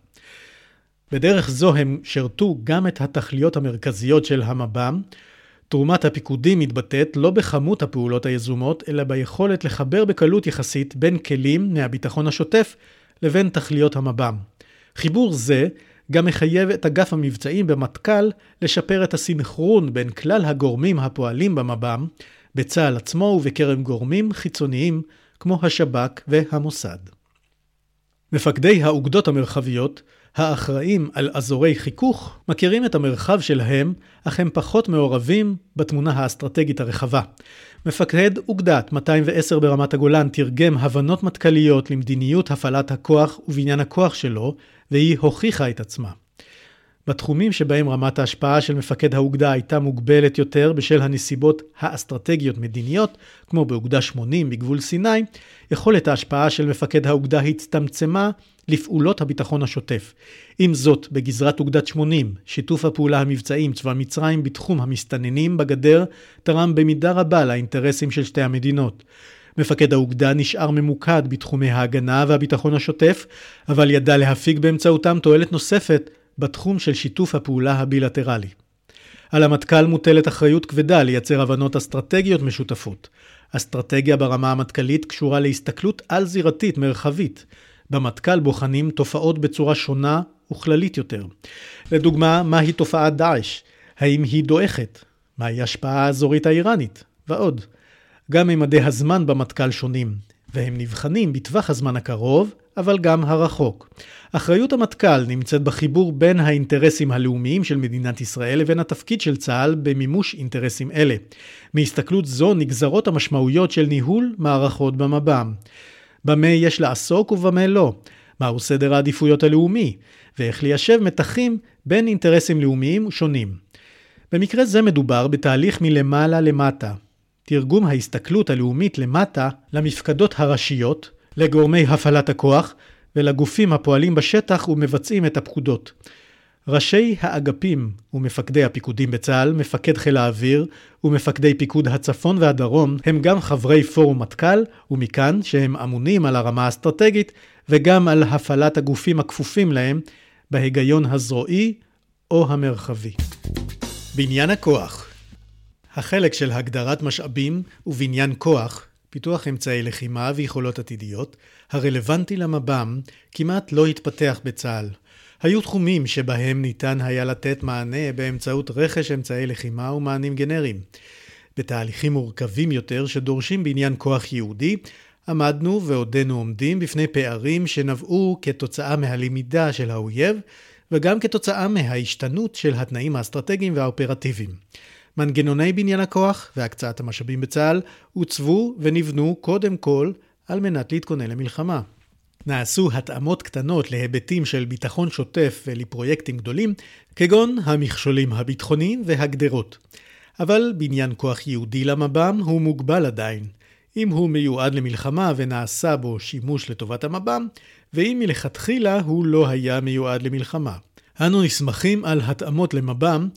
בדרך זו הם שרתו גם את התכליות המרכזיות של המב"ם. תרומת הפיקודים מתבטאת לא בכמות הפעולות היזומות, אלא ביכולת לחבר בקלות יחסית בין כלים מהביטחון השוטף לבין תכליות המב"ם. חיבור זה גם מחייב את אגף המבצעים במטכ"ל לשפר את הסינכרון בין כלל הגורמים הפועלים במב"ם, בצה"ל עצמו ובקרב גורמים חיצוניים כמו השב"כ והמוסד. מפקדי האוגדות המרחביות האחראים על אזורי חיכוך מכירים את המרחב שלהם, אך הם פחות מעורבים בתמונה האסטרטגית הרחבה. מפקד אוגדת 210 ברמת הגולן תרגם הבנות מטכ"ליות למדיניות הפעלת הכוח ובניין הכוח שלו, והיא הוכיחה את עצמה. בתחומים שבהם רמת ההשפעה של מפקד האוגדה הייתה מוגבלת יותר בשל הנסיבות האסטרטגיות-מדיניות, כמו באוגדה 80 בגבול סיני, יכולת ההשפעה של מפקד האוגדה הצטמצמה לפעולות הביטחון השוטף. עם זאת, בגזרת אוגדת 80, שיתוף הפעולה המבצעי עם צבא מצרים בתחום המסתננים בגדר תרם במידה רבה לאינטרסים של שתי המדינות. מפקד האוגדה נשאר ממוקד בתחומי ההגנה והביטחון השוטף, אבל ידע להפיק באמצעותם תועלת נוספת בתחום של שיתוף הפעולה הבילטרלי. על המטכ"ל מוטלת אחריות כבדה לייצר הבנות אסטרטגיות משותפות. אסטרטגיה ברמה המטכ"לית קשורה להסתכלות על-זירתית מרחבית. במטכ"ל בוחנים תופעות בצורה שונה וכללית יותר. לדוגמה, מהי תופעת דאעש? האם היא דועכת? מהי ההשפעה האזורית האיראנית? ועוד. גם ממדי הזמן במטכ"ל שונים, והם נבחנים בטווח הזמן הקרוב, אבל גם הרחוק. אחריות המטכ"ל נמצאת בחיבור בין האינטרסים הלאומיים של מדינת ישראל לבין התפקיד של צה"ל במימוש אינטרסים אלה. מהסתכלות זו נגזרות המשמעויות של ניהול מערכות במב"ם. במה יש לעסוק ובמה לא, מהו סדר העדיפויות הלאומי, ואיך ליישב מתחים בין אינטרסים לאומיים שונים. במקרה זה מדובר בתהליך מלמעלה למטה. תרגום ההסתכלות הלאומית למטה למפקדות הראשיות, לגורמי הפעלת הכוח ולגופים הפועלים בשטח ומבצעים את הפקודות. ראשי האגפים ומפקדי הפיקודים בצה"ל, מפקד חיל האוויר ומפקדי פיקוד הצפון והדרום הם גם חברי פורום מטכ"ל, ומכאן שהם אמונים על הרמה האסטרטגית וגם על הפעלת הגופים הכפופים להם בהיגיון הזרועי או המרחבי. בניין הכוח החלק של הגדרת משאבים ובניין כוח, פיתוח אמצעי לחימה ויכולות עתידיות, הרלוונטי למב"ם, כמעט לא התפתח בצה"ל. היו תחומים שבהם ניתן היה לתת מענה באמצעות רכש אמצעי לחימה ומענים גנריים. בתהליכים מורכבים יותר שדורשים בעניין כוח יהודי, עמדנו ועודנו עומדים בפני פערים שנבעו כתוצאה מהלמידה של האויב וגם כתוצאה מההשתנות של התנאים האסטרטגיים והאופרטיביים. מנגנוני בניין הכוח והקצאת המשאבים בצה"ל עוצבו ונבנו קודם כל על מנת להתכונן למלחמה. נעשו התאמות קטנות להיבטים של ביטחון שוטף ולפרויקטים גדולים, כגון המכשולים הביטחוניים והגדרות. אבל בניין כוח יהודי למב"ם הוא מוגבל עדיין. אם הוא מיועד למלחמה ונעשה בו שימוש לטובת המב"ם, ואם מלכתחילה הוא לא היה מיועד למלחמה. אנו נסמכים על התאמות למב"ם,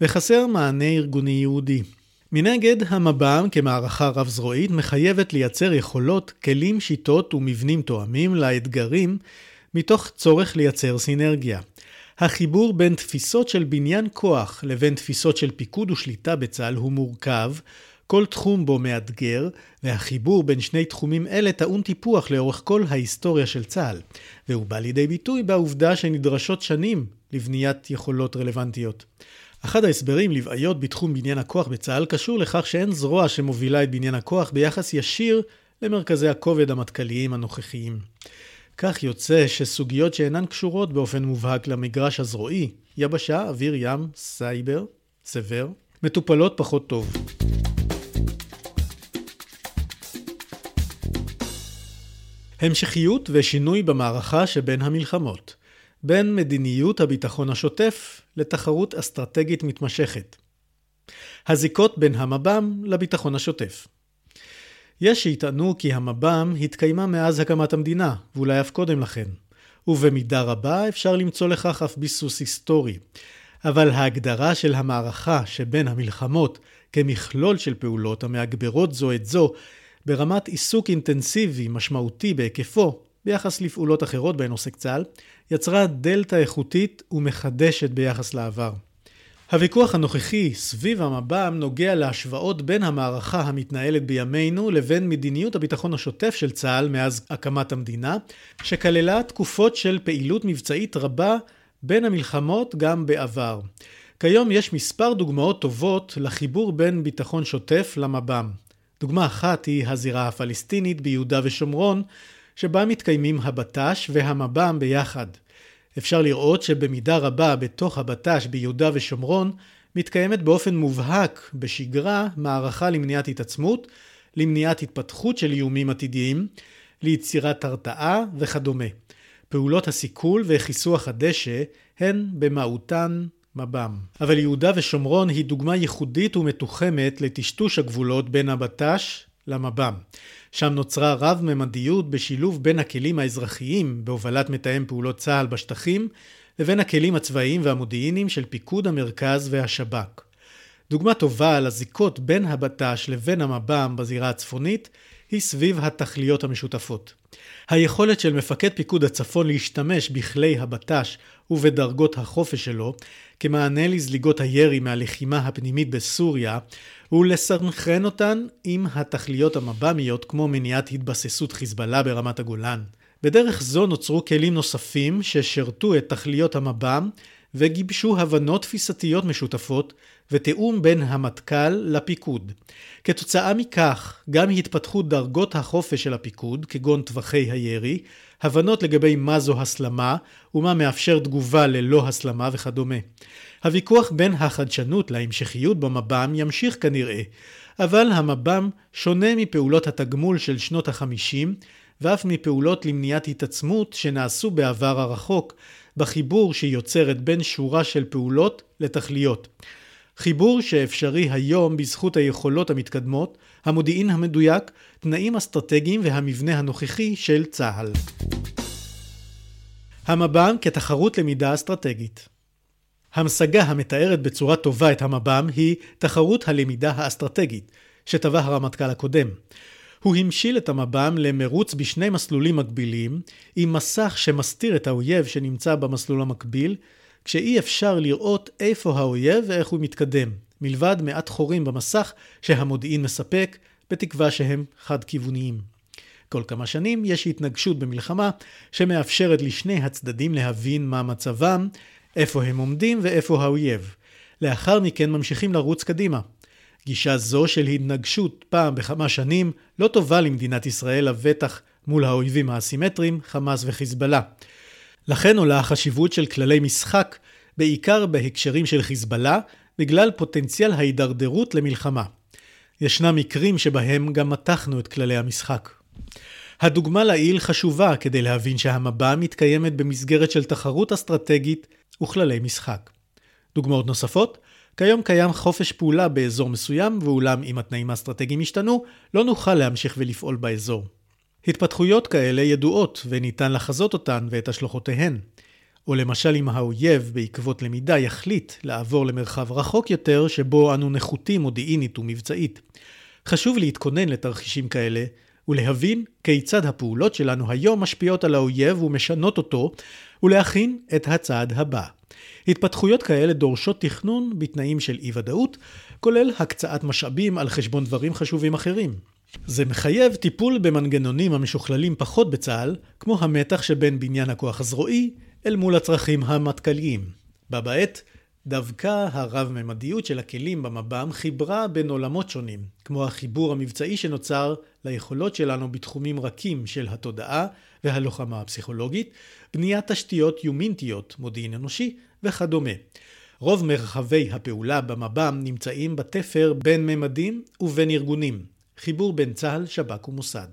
וחסר מענה ארגוני יהודי. מנגד, המב"ם כמערכה רב-זרועית מחייבת לייצר יכולות, כלים, שיטות ומבנים תואמים לאתגרים, מתוך צורך לייצר סינרגיה. החיבור בין תפיסות של בניין כוח לבין תפיסות של פיקוד ושליטה בצה"ל הוא מורכב, כל תחום בו מאתגר, והחיבור בין שני תחומים אלה טעון טיפוח לאורך כל ההיסטוריה של צה"ל, והוא בא לידי ביטוי בעובדה שנדרשות שנים לבניית יכולות רלוונטיות. אחד ההסברים לבעיות בתחום בניין הכוח בצה"ל קשור לכך שאין זרוע שמובילה את בניין הכוח ביחס ישיר למרכזי הכובד המטכ"ליים הנוכחיים. כך יוצא שסוגיות שאינן קשורות באופן מובהק למגרש הזרועי, יבשה, אוויר, ים, סייבר, סבר, מטופלות פחות טוב. המשכיות ושינוי במערכה שבין המלחמות, בין מדיניות הביטחון השוטף לתחרות אסטרטגית מתמשכת. הזיקות בין המב"ם לביטחון השוטף. יש שיטענו כי המב"ם התקיימה מאז הקמת המדינה, ואולי אף קודם לכן, ובמידה רבה אפשר למצוא לכך אף ביסוס היסטורי. אבל ההגדרה של המערכה שבין המלחמות כמכלול של פעולות המאגברות זו את זו ברמת עיסוק אינטנסיבי משמעותי בהיקפו ביחס לפעולות אחרות בהן עוסק צה"ל, יצרה דלתא איכותית ומחדשת ביחס לעבר. הוויכוח הנוכחי סביב המב"ם נוגע להשוואות בין המערכה המתנהלת בימינו לבין מדיניות הביטחון השוטף של צה"ל מאז הקמת המדינה, שכללה תקופות של פעילות מבצעית רבה בין המלחמות גם בעבר. כיום יש מספר דוגמאות טובות לחיבור בין ביטחון שוטף למב"ם. דוגמה אחת היא הזירה הפלסטינית ביהודה ושומרון, שבה מתקיימים הבט"ש והמב"ם ביחד. אפשר לראות שבמידה רבה בתוך הבט"ש ביהודה ושומרון מתקיימת באופן מובהק בשגרה מערכה למניעת התעצמות, למניעת התפתחות של איומים עתידיים, ליצירת הרתעה וכדומה. פעולות הסיכול וכיסוח הדשא הן במהותן מב"ם. אבל יהודה ושומרון היא דוגמה ייחודית ומתוחמת לטשטוש הגבולות בין הבט"ש למב"ם. שם נוצרה רב-ממדיות בשילוב בין הכלים האזרחיים בהובלת מתאם פעולות צה"ל בשטחים לבין הכלים הצבאיים והמודיעיניים של פיקוד המרכז והשב"כ. דוגמה טובה לזיקות בין הבט"ש לבין המב"ם בזירה הצפונית היא סביב התכליות המשותפות. היכולת של מפקד פיקוד הצפון להשתמש בכלי הבט"ש ובדרגות החופש שלו כמענה לזליגות הירי מהלחימה הפנימית בסוריה ולסנכרן אותן עם התכליות המב"מיות כמו מניעת התבססות חיזבאללה ברמת הגולן. בדרך זו נוצרו כלים נוספים ששירתו את תכליות המב"ם וגיבשו הבנות תפיסתיות משותפות ותיאום בין המטכ"ל לפיקוד. כתוצאה מכך, גם התפתחות דרגות החופש של הפיקוד, כגון טווחי הירי, הבנות לגבי מה זו הסלמה ומה מאפשר תגובה ללא הסלמה וכדומה. הוויכוח בין החדשנות להמשכיות במב"ם ימשיך כנראה, אבל המב"ם שונה מפעולות התגמול של שנות החמישים ואף מפעולות למניעת התעצמות שנעשו בעבר הרחוק, בחיבור שהיא יוצרת בין שורה של פעולות לתכליות. חיבור שאפשרי היום בזכות היכולות המתקדמות, המודיעין המדויק, תנאים אסטרטגיים והמבנה הנוכחי של צה"ל. המב"ם כתחרות למידה אסטרטגית המשגה המתארת בצורה טובה את המב"ם היא תחרות הלמידה האסטרטגית, שטבע הרמטכ"ל הקודם. הוא המשיל את המב"ם למרוץ בשני מסלולים מקבילים, עם מסך שמסתיר את האויב שנמצא במסלול המקביל, כשאי אפשר לראות איפה האויב ואיך הוא מתקדם, מלבד מעט חורים במסך שהמודיעין מספק, בתקווה שהם חד-כיווניים. כל כמה שנים יש התנגשות במלחמה שמאפשרת לשני הצדדים להבין מה מצבם, איפה הם עומדים ואיפה האויב. לאחר מכן ממשיכים לרוץ קדימה. גישה זו של התנגשות פעם בכמה שנים לא טובה למדינת ישראל לבטח מול האויבים האסימטריים, חמאס וחיזבאללה. לכן עולה החשיבות של כללי משחק, בעיקר בהקשרים של חיזבאללה, בגלל פוטנציאל ההידרדרות למלחמה. ישנם מקרים שבהם גם מתחנו את כללי המשחק. הדוגמה לעיל חשובה כדי להבין שהמבע מתקיימת במסגרת של תחרות אסטרטגית וכללי משחק. דוגמאות נוספות כיום קיים חופש פעולה באזור מסוים, ואולם אם התנאים האסטרטגיים ישתנו, לא נוכל להמשיך ולפעול באזור. התפתחויות כאלה ידועות, וניתן לחזות אותן ואת השלכותיהן. או למשל אם האויב בעקבות למידה יחליט לעבור למרחב רחוק יותר, שבו אנו נחותים מודיעינית ומבצעית. חשוב להתכונן לתרחישים כאלה, ולהבין כיצד הפעולות שלנו היום משפיעות על האויב ומשנות אותו, ולהכין את הצעד הבא. התפתחויות כאלה דורשות תכנון בתנאים של אי ודאות, כולל הקצאת משאבים על חשבון דברים חשובים אחרים. זה מחייב טיפול במנגנונים המשוכללים פחות בצה"ל, כמו המתח שבין בניין הכוח הזרועי אל מול הצרכים המטכ"ליים. בה בעת, דווקא הרב-ממדיות של הכלים במב"ם חיברה בין עולמות שונים, כמו החיבור המבצעי שנוצר ליכולות שלנו בתחומים רכים של התודעה והלוחמה הפסיכולוגית, בניית תשתיות יומינטיות, מודיעין אנושי וכדומה. רוב מרחבי הפעולה במב"ם נמצאים בתפר בין ממדים ובין ארגונים, חיבור בין צה"ל, שב"כ ומוסד.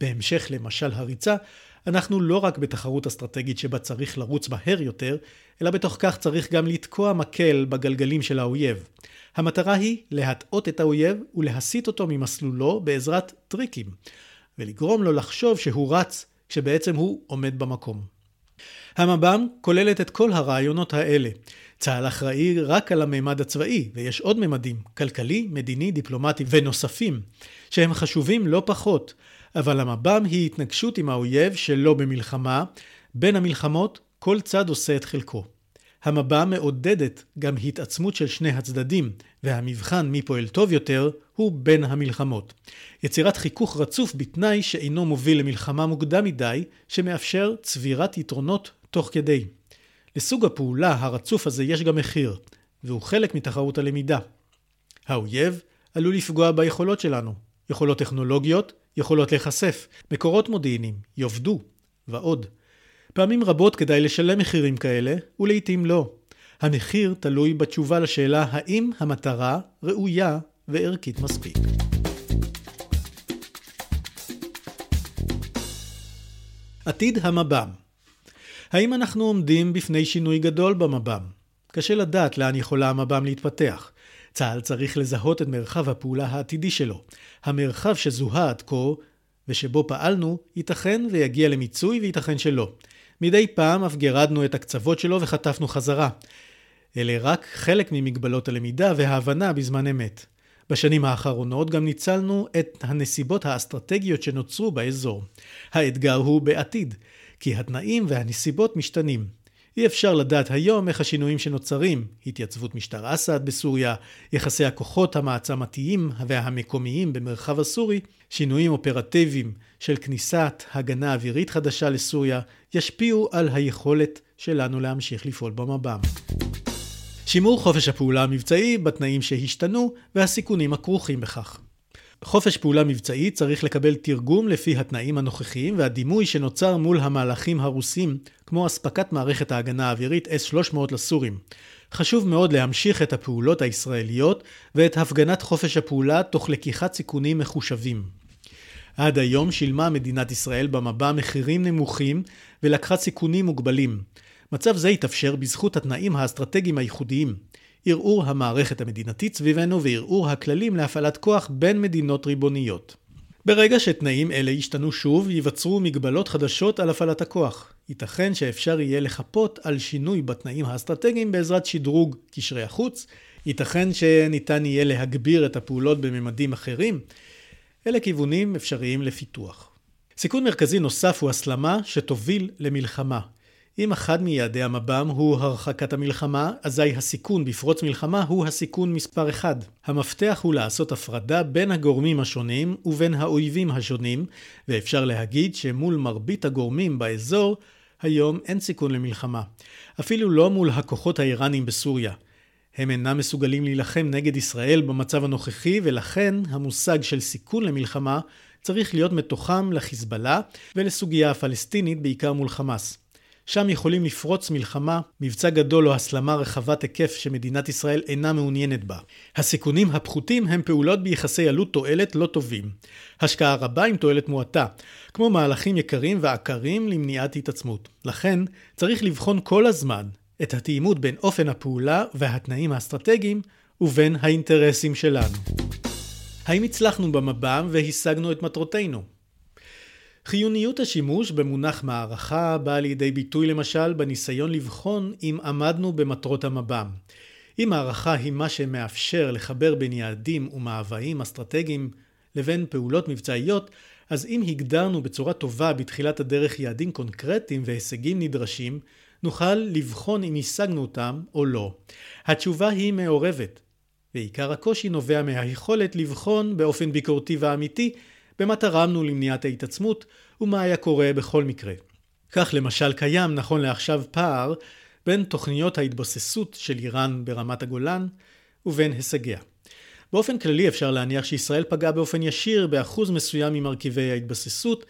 בהמשך למשל הריצה, אנחנו לא רק בתחרות אסטרטגית שבה צריך לרוץ מהר יותר, אלא בתוך כך צריך גם לתקוע מקל בגלגלים של האויב. המטרה היא להטעות את האויב ולהסיט אותו ממסלולו בעזרת טריקים, ולגרום לו לחשוב שהוא רץ כשבעצם הוא עומד במקום. המב"ם כוללת את כל הרעיונות האלה. צה"ל אחראי רק על הממד הצבאי, ויש עוד ממדים, כלכלי, מדיני, דיפלומטי ונוספים, שהם חשובים לא פחות, אבל המב"ם היא התנגשות עם האויב שלא במלחמה, בין המלחמות כל צד עושה את חלקו. המב"ם מעודדת גם התעצמות של שני הצדדים, והמבחן מי פועל טוב יותר הוא בין המלחמות. יצירת חיכוך רצוף בתנאי שאינו מוביל למלחמה מוקדם מדי, שמאפשר צבירת יתרונות תוך כדי. לסוג הפעולה הרצוף הזה יש גם מחיר, והוא חלק מתחרות הלמידה. האויב עלול לפגוע ביכולות שלנו, יכולות טכנולוגיות, יכולות להיחשף, מקורות מודיעיניים, יאבדו, ועוד. פעמים רבות כדאי לשלם מחירים כאלה, ולעיתים לא. המחיר תלוי בתשובה לשאלה האם המטרה ראויה וערכית מספיק. עתיד המב"ם האם אנחנו עומדים בפני שינוי גדול במב"ם? קשה לדעת לאן יכולה המב"ם להתפתח. צה"ל צריך לזהות את מרחב הפעולה העתידי שלו. המרחב שזוהה עד כה ושבו פעלנו, ייתכן ויגיע למיצוי וייתכן שלא. מדי פעם אף גירדנו את הקצוות שלו וחטפנו חזרה. אלה רק חלק ממגבלות הלמידה וההבנה בזמן אמת. בשנים האחרונות גם ניצלנו את הנסיבות האסטרטגיות שנוצרו באזור. האתגר הוא בעתיד, כי התנאים והנסיבות משתנים. אי אפשר לדעת היום איך השינויים שנוצרים, התייצבות משטר אסד בסוריה, יחסי הכוחות המעצמתיים והמקומיים במרחב הסורי, שינויים אופרטיביים של כניסת הגנה אווירית חדשה לסוריה, ישפיעו על היכולת שלנו להמשיך לפעול במב"ם. שימור חופש הפעולה המבצעי בתנאים שהשתנו והסיכונים הכרוכים בכך. חופש פעולה מבצעי צריך לקבל תרגום לפי התנאים הנוכחיים והדימוי שנוצר מול המהלכים הרוסים, כמו אספקת מערכת ההגנה האווירית S-300 לסורים. חשוב מאוד להמשיך את הפעולות הישראליות ואת הפגנת חופש הפעולה תוך לקיחת סיכונים מחושבים. עד היום שילמה מדינת ישראל במבע מחירים נמוכים ולקחה סיכונים מוגבלים. מצב זה התאפשר בזכות התנאים האסטרטגיים הייחודיים. ערעור המערכת המדינתית סביבנו וערעור הכללים להפעלת כוח בין מדינות ריבוניות. ברגע שתנאים אלה ישתנו שוב, ייווצרו מגבלות חדשות על הפעלת הכוח. ייתכן שאפשר יהיה לחפות על שינוי בתנאים האסטרטגיים בעזרת שדרוג קשרי החוץ, ייתכן שניתן יהיה להגביר את הפעולות בממדים אחרים. אלה כיוונים אפשריים לפיתוח. סיכון מרכזי נוסף הוא הסלמה שתוביל למלחמה. אם אחד מיעדי המב"ם הוא הרחקת המלחמה, אזי הסיכון בפרוץ מלחמה הוא הסיכון מספר אחד. המפתח הוא לעשות הפרדה בין הגורמים השונים ובין האויבים השונים, ואפשר להגיד שמול מרבית הגורמים באזור, היום אין סיכון למלחמה. אפילו לא מול הכוחות האיראנים בסוריה. הם אינם מסוגלים להילחם נגד ישראל במצב הנוכחי, ולכן המושג של סיכון למלחמה צריך להיות מתוחם לחיזבאללה ולסוגיה הפלסטינית בעיקר מול חמאס. שם יכולים לפרוץ מלחמה, מבצע גדול או הסלמה רחבת היקף שמדינת ישראל אינה מעוניינת בה. הסיכונים הפחותים הם פעולות ביחסי עלות תועלת לא טובים. השקעה רבה עם תועלת מועטה, כמו מהלכים יקרים ועקרים למניעת התעצמות. לכן, צריך לבחון כל הזמן את התאימות בין אופן הפעולה והתנאים האסטרטגיים ובין האינטרסים שלנו. האם הצלחנו במב"ם והשגנו את מטרותינו? חיוניות השימוש במונח מערכה באה לידי ביטוי למשל בניסיון לבחון אם עמדנו במטרות המב"ם. אם מערכה היא מה שמאפשר לחבר בין יעדים ומאוויים אסטרטגיים לבין פעולות מבצעיות, אז אם הגדרנו בצורה טובה בתחילת הדרך יעדים קונקרטיים והישגים נדרשים, נוכל לבחון אם השגנו אותם או לא. התשובה היא מעורבת, ועיקר הקושי נובע מהיכולת לבחון באופן ביקורתי ואמיתי במה תרמנו למניעת ההתעצמות ומה היה קורה בכל מקרה. כך למשל קיים נכון לעכשיו פער בין תוכניות ההתבוססות של איראן ברמת הגולן ובין הישגיה. באופן כללי אפשר להניח שישראל פגעה באופן ישיר באחוז מסוים ממרכיבי ההתבססות,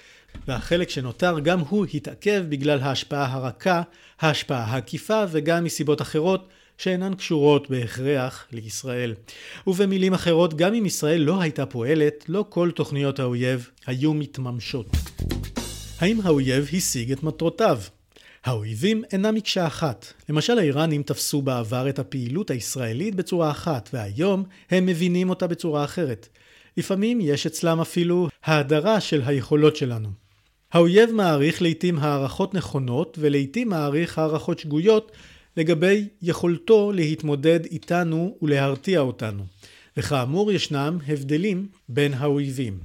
והחלק שנותר גם הוא התעכב בגלל ההשפעה הרכה, ההשפעה העקיפה וגם מסיבות אחרות שאינן קשורות בהכרח לישראל. ובמילים אחרות, גם אם ישראל לא הייתה פועלת, לא כל תוכניות האויב היו מתממשות. האם האויב השיג את מטרותיו? האויבים אינם מקשה אחת. למשל האיראנים תפסו בעבר את הפעילות הישראלית בצורה אחת, והיום הם מבינים אותה בצורה אחרת. לפעמים יש אצלם אפילו האדרה של היכולות שלנו. האויב מעריך לעתים הערכות נכונות ולעתים מעריך הערכות שגויות לגבי יכולתו להתמודד איתנו ולהרתיע אותנו. וכאמור ישנם הבדלים בין האויבים.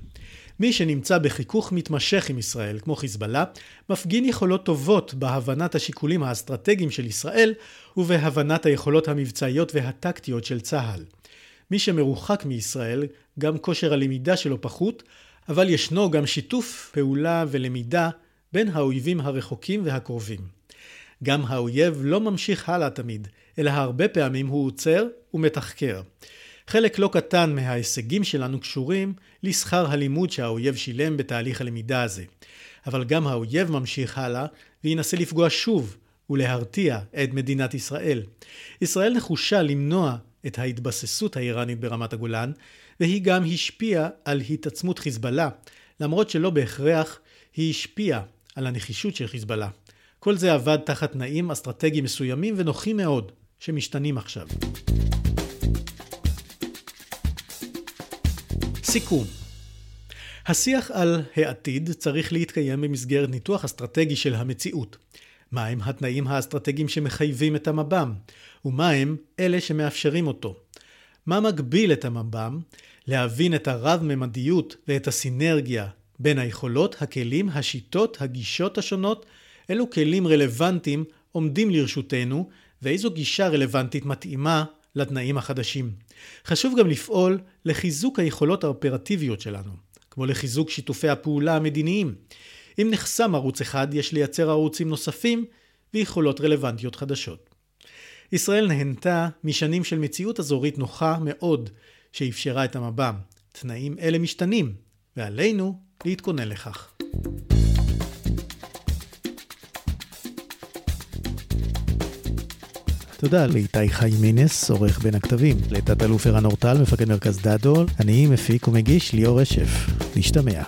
מי שנמצא בחיכוך מתמשך עם ישראל, כמו חיזבאללה, מפגין יכולות טובות בהבנת השיקולים האסטרטגיים של ישראל ובהבנת היכולות המבצעיות והטקטיות של צה"ל. מי שמרוחק מישראל, גם כושר הלמידה שלו פחות, אבל ישנו גם שיתוף פעולה ולמידה בין האויבים הרחוקים והקרובים. גם האויב לא ממשיך הלאה תמיד, אלא הרבה פעמים הוא עוצר ומתחקר. חלק לא קטן מההישגים שלנו קשורים לשכר הלימוד שהאויב שילם בתהליך הלמידה הזה. אבל גם האויב ממשיך הלאה וינסה לפגוע שוב ולהרתיע את מדינת ישראל. ישראל נחושה למנוע את ההתבססות האיראנית ברמת הגולן, והיא גם השפיעה על התעצמות חיזבאללה, למרות שלא בהכרח היא השפיעה על הנחישות של חיזבאללה. כל זה עבד תחת תנאים אסטרטגיים מסוימים ונוחים מאוד, שמשתנים עכשיו. סיכום השיח על העתיד צריך להתקיים במסגרת ניתוח אסטרטגי של המציאות. מהם התנאים האסטרטגיים שמחייבים את המב"ם, ומהם אלה שמאפשרים אותו. מה מגביל את המב"ם? להבין את הרב-ממדיות ואת הסינרגיה בין היכולות, הכלים, השיטות, הגישות השונות, אילו כלים רלוונטיים עומדים לרשותנו, ואיזו גישה רלוונטית מתאימה לתנאים החדשים. חשוב גם לפעול לחיזוק היכולות האופרטיביות שלנו, כמו לחיזוק שיתופי הפעולה המדיניים. אם נחסם ערוץ אחד, יש לייצר ערוצים נוספים ויכולות רלוונטיות חדשות. ישראל נהנתה משנים של מציאות אזורית נוחה מאוד, שאפשרה את המב"ם. תנאים אלה משתנים, ועלינו להתכונן לכך. תודה לאיתי חיימינס, עורך בין הכתבים, לתת אלוף ערן אורטל, מפקד מרכז דדול, אני מפיק ומגיש ליאור רשף. נשתמע.